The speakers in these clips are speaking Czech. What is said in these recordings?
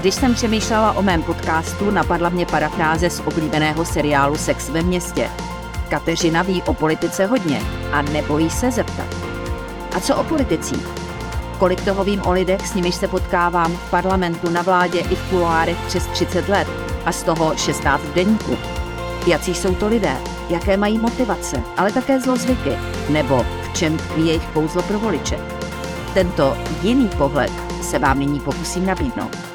Když jsem přemýšlela o mém podcastu, napadla mě parafráze z oblíbeného seriálu Sex ve městě. Kateřina ví o politice hodně a nebojí se zeptat. A co o politicích? Kolik toho vím o lidech, s nimiž se potkávám v parlamentu, na vládě i v kuloárech přes 30 let a z toho 16 v denníku. Jací jsou to lidé, jaké mají motivace, ale také zlozvyky, nebo v čem tkví jejich kouzlo pro voliče. Tento jiný pohled se vám nyní pokusím nabídnout.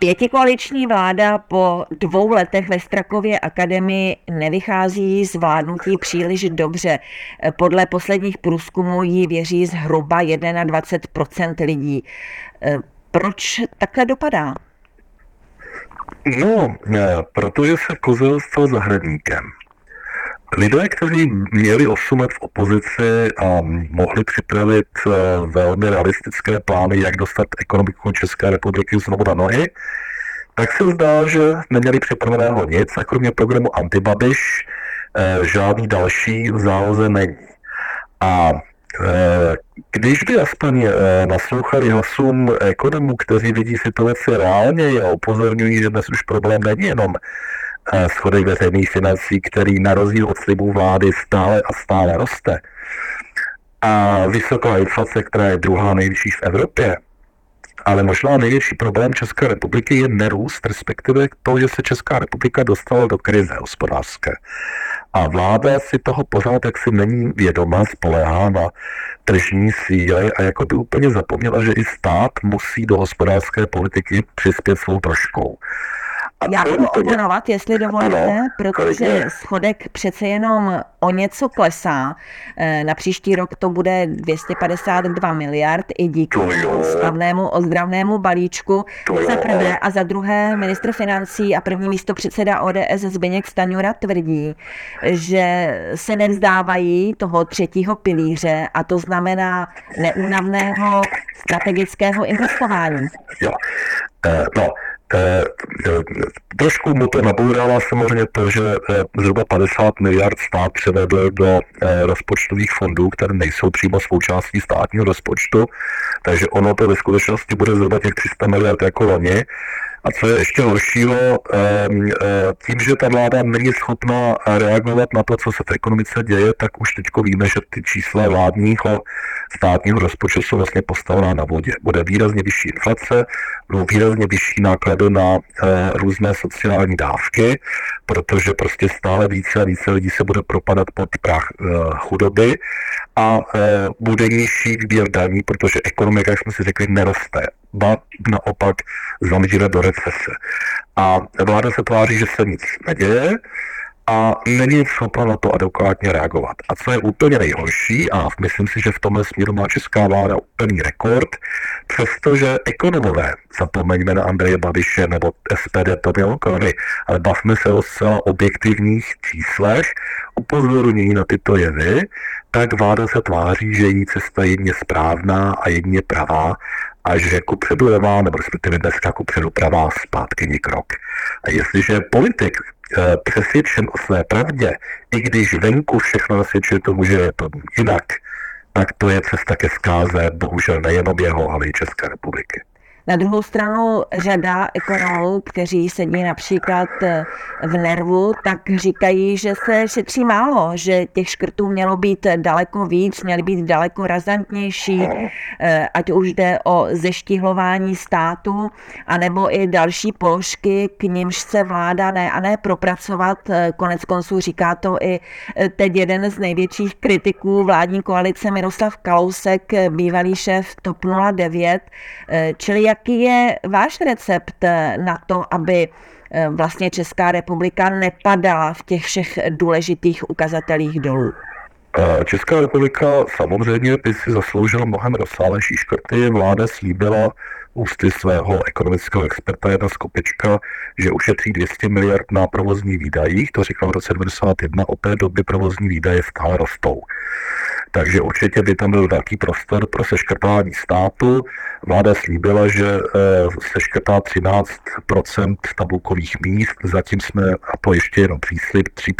Pětikoaliční vláda po dvou letech ve Strakově akademii nevychází z vládnutí příliš dobře. Podle posledních průzkumů jí věří zhruba 21% lidí. Proč takhle dopadá? No, protože se kozel stal zahradníkem. Lidé, kteří měli 8 let v opozici a mohli připravit eh, velmi realistické plány, jak dostat ekonomiku České republiky znovu na nohy, tak se zdá, že neměli připraveného nic a kromě programu Antibabiš eh, žádný další v záloze není. A eh, když by aspoň naslouchali hlasům ekonomů, kteří vidí situaci reálně a upozorňují, že dnes už problém není jenom schodek veřejných financí, který na rozdíl od slibů vlády stále a stále roste. A vysoká inflace, která je druhá nejvyšší v Evropě, ale možná největší problém České republiky je nerůst, respektive to, že se Česká republika dostala do krize hospodářské. A vláda si toho pořád jaksi není vědoma, spolehá na tržní síly a jako by úplně zapomněla, že i stát musí do hospodářské politiky přispět svou troškou. Já budu oponovat, jestli dovolíte, protože schodek přece jenom o něco klesá. Eh, na příští rok to bude 252 miliard i díky slavnému ozdravnému balíčku. Za prvé a za druhé ministr financí a první místo předseda ODS Zbyněk Staňura tvrdí, že se nevzdávají toho třetího pilíře a to znamená neúnavného strategického investování. Jo. No, Eh, eh, trošku mu to nabourává samozřejmě to, že eh, zhruba 50 miliard stát převedl do rozpočtových fondů, které nejsou přímo součástí státního rozpočtu, takže ono to ve skutečnosti bude zhruba těch 300 miliard jako loni a co je ještě horšího, tím, že ta vláda není schopná reagovat na to, co se v ekonomice děje, tak už teď víme, že ty čísla vládního státního rozpočtu jsou vlastně postavená na vodě. Bude výrazně vyšší inflace, budou výrazně vyšší náklady na eh, různé sociální dávky, protože prostě stále více a více lidí se bude propadat pod prach eh, chudoby a eh, bude nižší výběr daní, protože ekonomika, jak jsme si řekli, neroste naopak zamíříme do recese. A vláda se tváří, že se nic neděje a není schopna na to adekvátně reagovat. A co je úplně nejhorší, a myslím si, že v tomhle směru má česká vláda úplný rekord, přestože ekonomové, zapomeňme na Andreje Babiše nebo SPD to mělo ale bavme se o zcela objektivních číslech, upozornění na tyto jevy, tak vláda se tváří, že její cesta je jedině správná a jedině pravá a že ku předu levá, nebo respektive dneska ku předu pravá, zpátky krok. A jestliže politik přesvědčen o své pravdě, i když venku všechno nasvědčuje tomu, že je to jinak, tak to je cesta ke zkáze, bohužel nejenom jeho, ale i České republiky. Na druhou stranu řada ekonomů, kteří sedí například eh, v nervu, tak říkají, že se šetří málo, že těch škrtů mělo být daleko víc, měly být daleko razantnější, eh, ať už jde o zeštíhlování státu, anebo i další položky, k nimž se vláda ne a ne propracovat. Eh, konec konců říká to i teď jeden z největších kritiků vládní koalice Miroslav Kalousek, bývalý šéf TOP 09, čili jak jaký je váš recept na to, aby eh, vlastně Česká republika nepadala v těch všech důležitých ukazatelích dolů? Eh, Česká republika samozřejmě by si zasloužila mnohem rozsálejší škrty. Vláda slíbila ústy svého ekonomického experta jedna Skopička, že ušetří 200 miliard na provozní výdajích. To říkal v roce 1991, od té doby provozní výdaje stále rostou. Takže určitě by tam byl velký prostor pro seškrtání státu. Vláda slíbila, že eh, seškrtá 13% tabulkových míst, zatím jsme, a to ještě jenom příslip, 3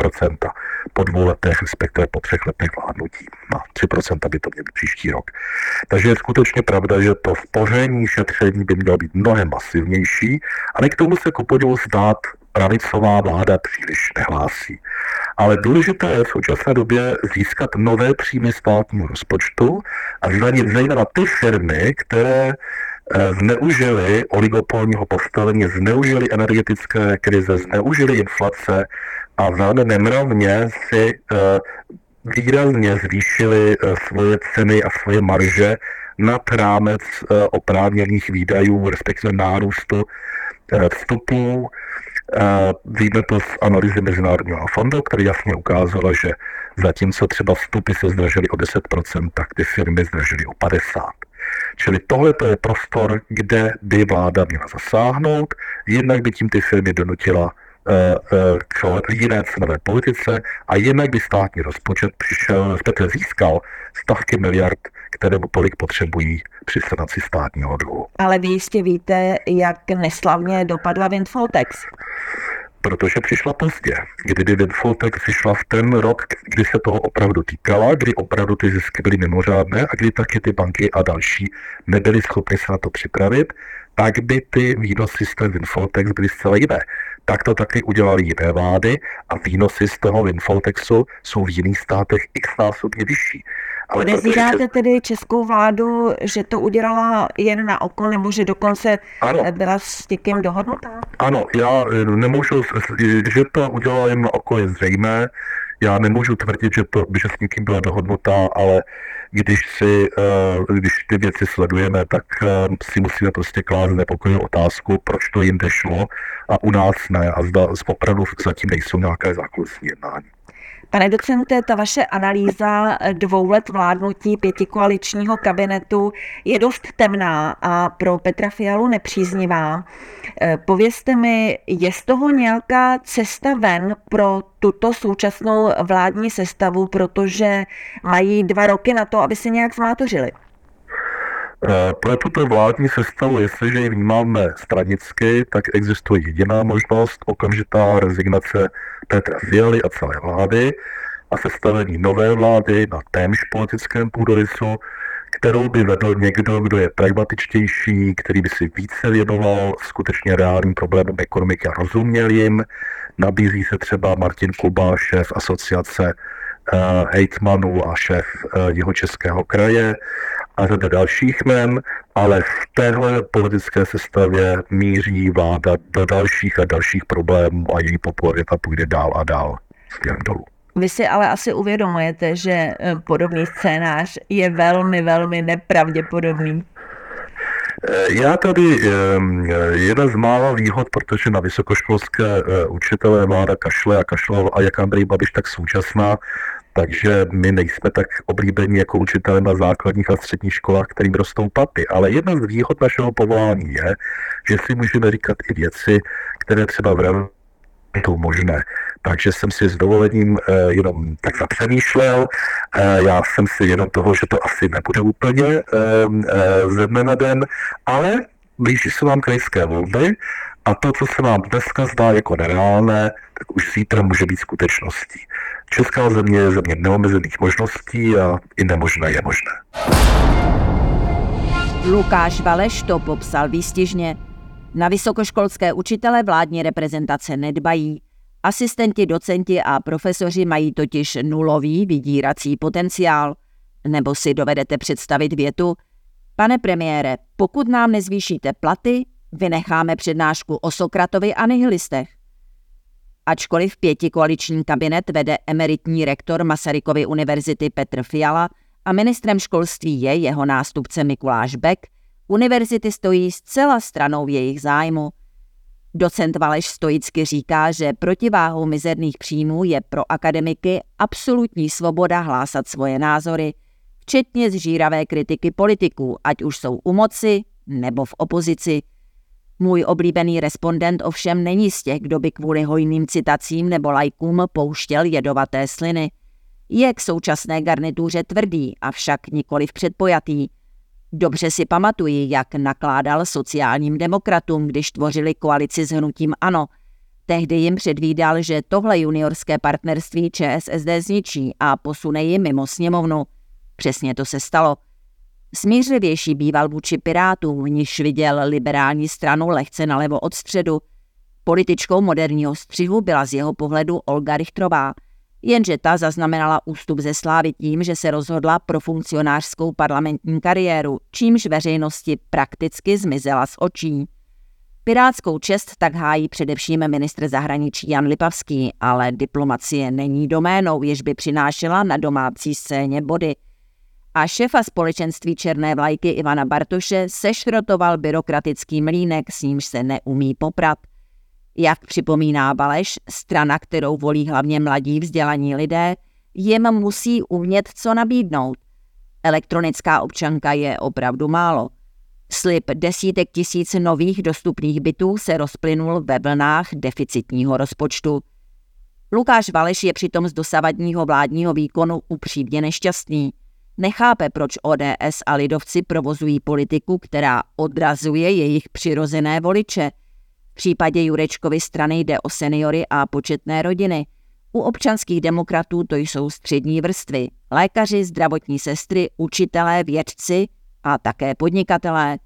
po dvou letech, respektive po třech letech vládnutí. No, 3% by to mělo příští rok. Takže je skutečně pravda, že to spoření šetření by mělo být mnohem masivnější, ale k tomu se ku podivu zdát pravicová vláda příliš nehlásí. Ale důležité je v současné době získat nové příjmy státního rozpočtu a zdanit zejména ty firmy, které eh, zneužili oligopolního postavení, zneužili energetické krize, zneužili inflace a velmi nemravně si eh, výrazně zvýšili eh, svoje ceny a svoje marže nad rámec oprávněných výdajů, respektive nárůstu vstupů Víme to z analýzy Mezinárodního fondu, který jasně ukázala, že zatímco třeba vstupy se zdražily o 10%, tak ty firmy zdražily o 50%. Čili tohle je prostor, kde by vláda měla zasáhnout, jednak by tím ty firmy donutila eh, eh, k jiné cenové politice a jednak by státní rozpočet přišel, respektive získal stovky miliard, které mu tolik potřebují při sanaci státního dluhu. Ale vy jistě víte, jak neslavně dopadla Windfall-Tax protože přišla pozdě. Kdyby Windfall přišla v ten rok, kdy se toho opravdu týkala, kdy opravdu ty zisky byly mimořádné a kdy taky ty banky a další nebyly schopny se na to připravit, tak by ty výnosy z té Windfall byly zcela jiné. Tak to taky udělali jiné vlády a výnosy z toho Windfall jsou v jiných státech x násobně vyšší. Ale Podezíráte tedy českou vládu, že to udělala jen na oko, nebo že dokonce ano. byla s někým dohodnutá? Ano, já eh, nemůžu, že to udělala jen na oko je zřejmé. Já nemůžu tvrdit, že, to, že s někým byla dohodnutá, ale když, si, eh, když ty věci sledujeme, tak eh, si musíme prostě klást nepokojnou otázku, proč to jinde šlo a u nás ne. A zda opravdu zatím nejsou nějaké zákulisní jednání. Pane docente, ta vaše analýza dvou let vládnutí pětikoaličního kabinetu je dost temná a pro Petra Fialu nepříznivá. Eh, povězte mi, je z toho nějaká cesta ven pro tuto současnou vládní sestavu, protože mají dva roky na to, aby se nějak zmátořili? Eh, pro tuto vládní sestavu, jestliže ji vnímáme stranicky, tak existuje jediná možnost, okamžitá rezignace Petra Fialy a celé vlády a sestavení nové vlády na témž politickém půdorysu, kterou by vedl někdo, kdo je pragmatičtější, který by si více věnoval skutečně reálným problémům ekonomiky a rozuměl jim. Nabízí se třeba Martin Kuba, šéf asociace uh, hejtmanů a šéf jeho českého kraje a řada dalších men, ale v téhle politické sestavě míří vláda do dalších a dalších problémů a její popularita půjde dál a dál směrem dolů. Vy si ale asi uvědomujete, že eh, podobný scénář je velmi, velmi nepravděpodobný. Eh, já tady ehm, jedna z mála výhod, protože na vysokoškolské eh, učitelé vláda kašle a kašlal a jak Andrej Babiš, tak současná, takže my nejsme tak oblíbení jako učitelé na základních a středních školách, kterým rostou paty. Ale jedna z výhod našeho povolání je, že si můžeme říkat i věci, které třeba v jsou možné. Takže jsem si s dovolením eh, jenom tak zapřemýšlel. Eh, já jsem si jenom toho, že to asi nebude úplně eh, eh, ze dne na den, ale blíží se vám krajské volby a to, co se vám dneska zdá jako nereálné, tak už zítra může být skutečností. Česká země je země neomezených možností a i nemožné je možné. Lukáš Valeš to popsal výstižně. Na vysokoškolské učitele vládní reprezentace nedbají. Asistenti, docenti a profesoři mají totiž nulový vydírací potenciál. Nebo si dovedete představit větu, pane premiére, pokud nám nezvýšíte platy, vynecháme přednášku o Sokratovi a nihilistech. Ačkoliv pěti koaliční kabinet vede emeritní rektor Masarykovy univerzity Petr Fiala a ministrem školství je jeho nástupce Mikuláš Beck, univerzity stojí zcela stranou jejich zájmu. Docent Valeš stoicky říká, že protiváhou mizerných příjmů je pro akademiky absolutní svoboda hlásat svoje názory, včetně zžíravé kritiky politiků, ať už jsou u moci nebo v opozici – můj oblíbený respondent ovšem není z těch, kdo by kvůli hojným citacím nebo lajkům pouštěl jedovaté sliny. Je k současné garnituře tvrdý, avšak nikoliv předpojatý. Dobře si pamatuji, jak nakládal sociálním demokratům, když tvořili koalici s hnutím ANO. Tehdy jim předvídal, že tohle juniorské partnerství ČSSD zničí a posune ji mimo sněmovnu. Přesně to se stalo. Smířlivější býval vůči Pirátům, níž viděl liberální stranu lehce nalevo od středu. Političkou moderního střihu byla z jeho pohledu Olga Richtrová – Jenže ta zaznamenala ústup ze slávy tím, že se rozhodla pro funkcionářskou parlamentní kariéru, čímž veřejnosti prakticky zmizela z očí. Pirátskou čest tak hájí především ministr zahraničí Jan Lipavský, ale diplomacie není doménou, jež by přinášela na domácí scéně body. A šefa společenství Černé vlajky Ivana Bartoše sešrotoval byrokratický mlínek, s nímž se neumí poprat. Jak připomíná Baleš, strana, kterou volí hlavně mladí vzdělaní lidé, jim musí umět co nabídnout. Elektronická občanka je opravdu málo. Slib desítek tisíc nových dostupných bytů se rozplynul ve vlnách deficitního rozpočtu. Lukáš Valeš je přitom z dosavadního vládního výkonu upřímně nešťastný. Nechápe, proč ODS a lidovci provozují politiku, která odrazuje jejich přirozené voliče – případě Jurečkovy strany jde o seniory a početné rodiny. U občanských demokratů to jsou střední vrstvy, lékaři, zdravotní sestry, učitelé, vědci a také podnikatelé.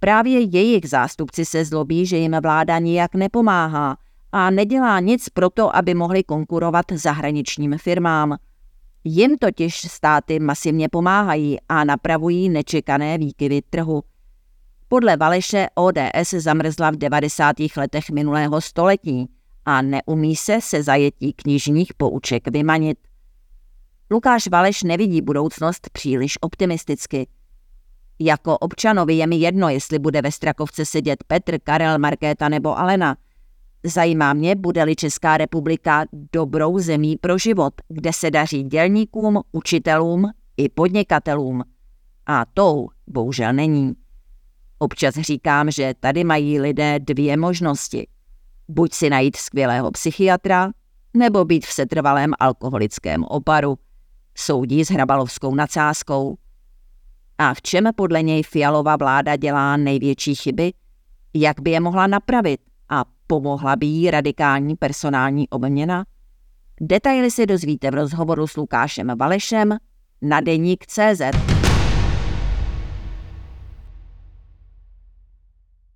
Právě jejich zástupci se zlobí, že jim vláda nijak nepomáhá a nedělá nic proto, aby mohli konkurovat zahraničním firmám. Jim totiž státy masivně pomáhají a napravují nečekané výkyvy trhu. Podle Valeše ODS zamrzla v 90. letech minulého století a neumí se se zajetí knižních pouček vymanit. Lukáš Valeš nevidí budoucnost příliš optimisticky. Jako občanovi je mi jedno, jestli bude ve Strakovce sedět Petr, Karel, Markéta nebo Alena. Zajímá mě, bude-li Česká republika dobrou zemí pro život, kde se daří dělníkům, učitelům i podnikatelům. A tou bohužel není. Občas říkám, že tady mají lidé dvě možnosti. Buď si najít skvělého psychiatra, nebo být v setrvalém alkoholickém oparu. Soudí s hrabalovskou nadsázkou. A v čem podle něj Fialová vláda dělá největší chyby? Jak by je mohla napravit? Pomohla by jí radikální personální obměna? Detaily si dozvíte v rozhovoru s Lukášem Valešem na deník CZ.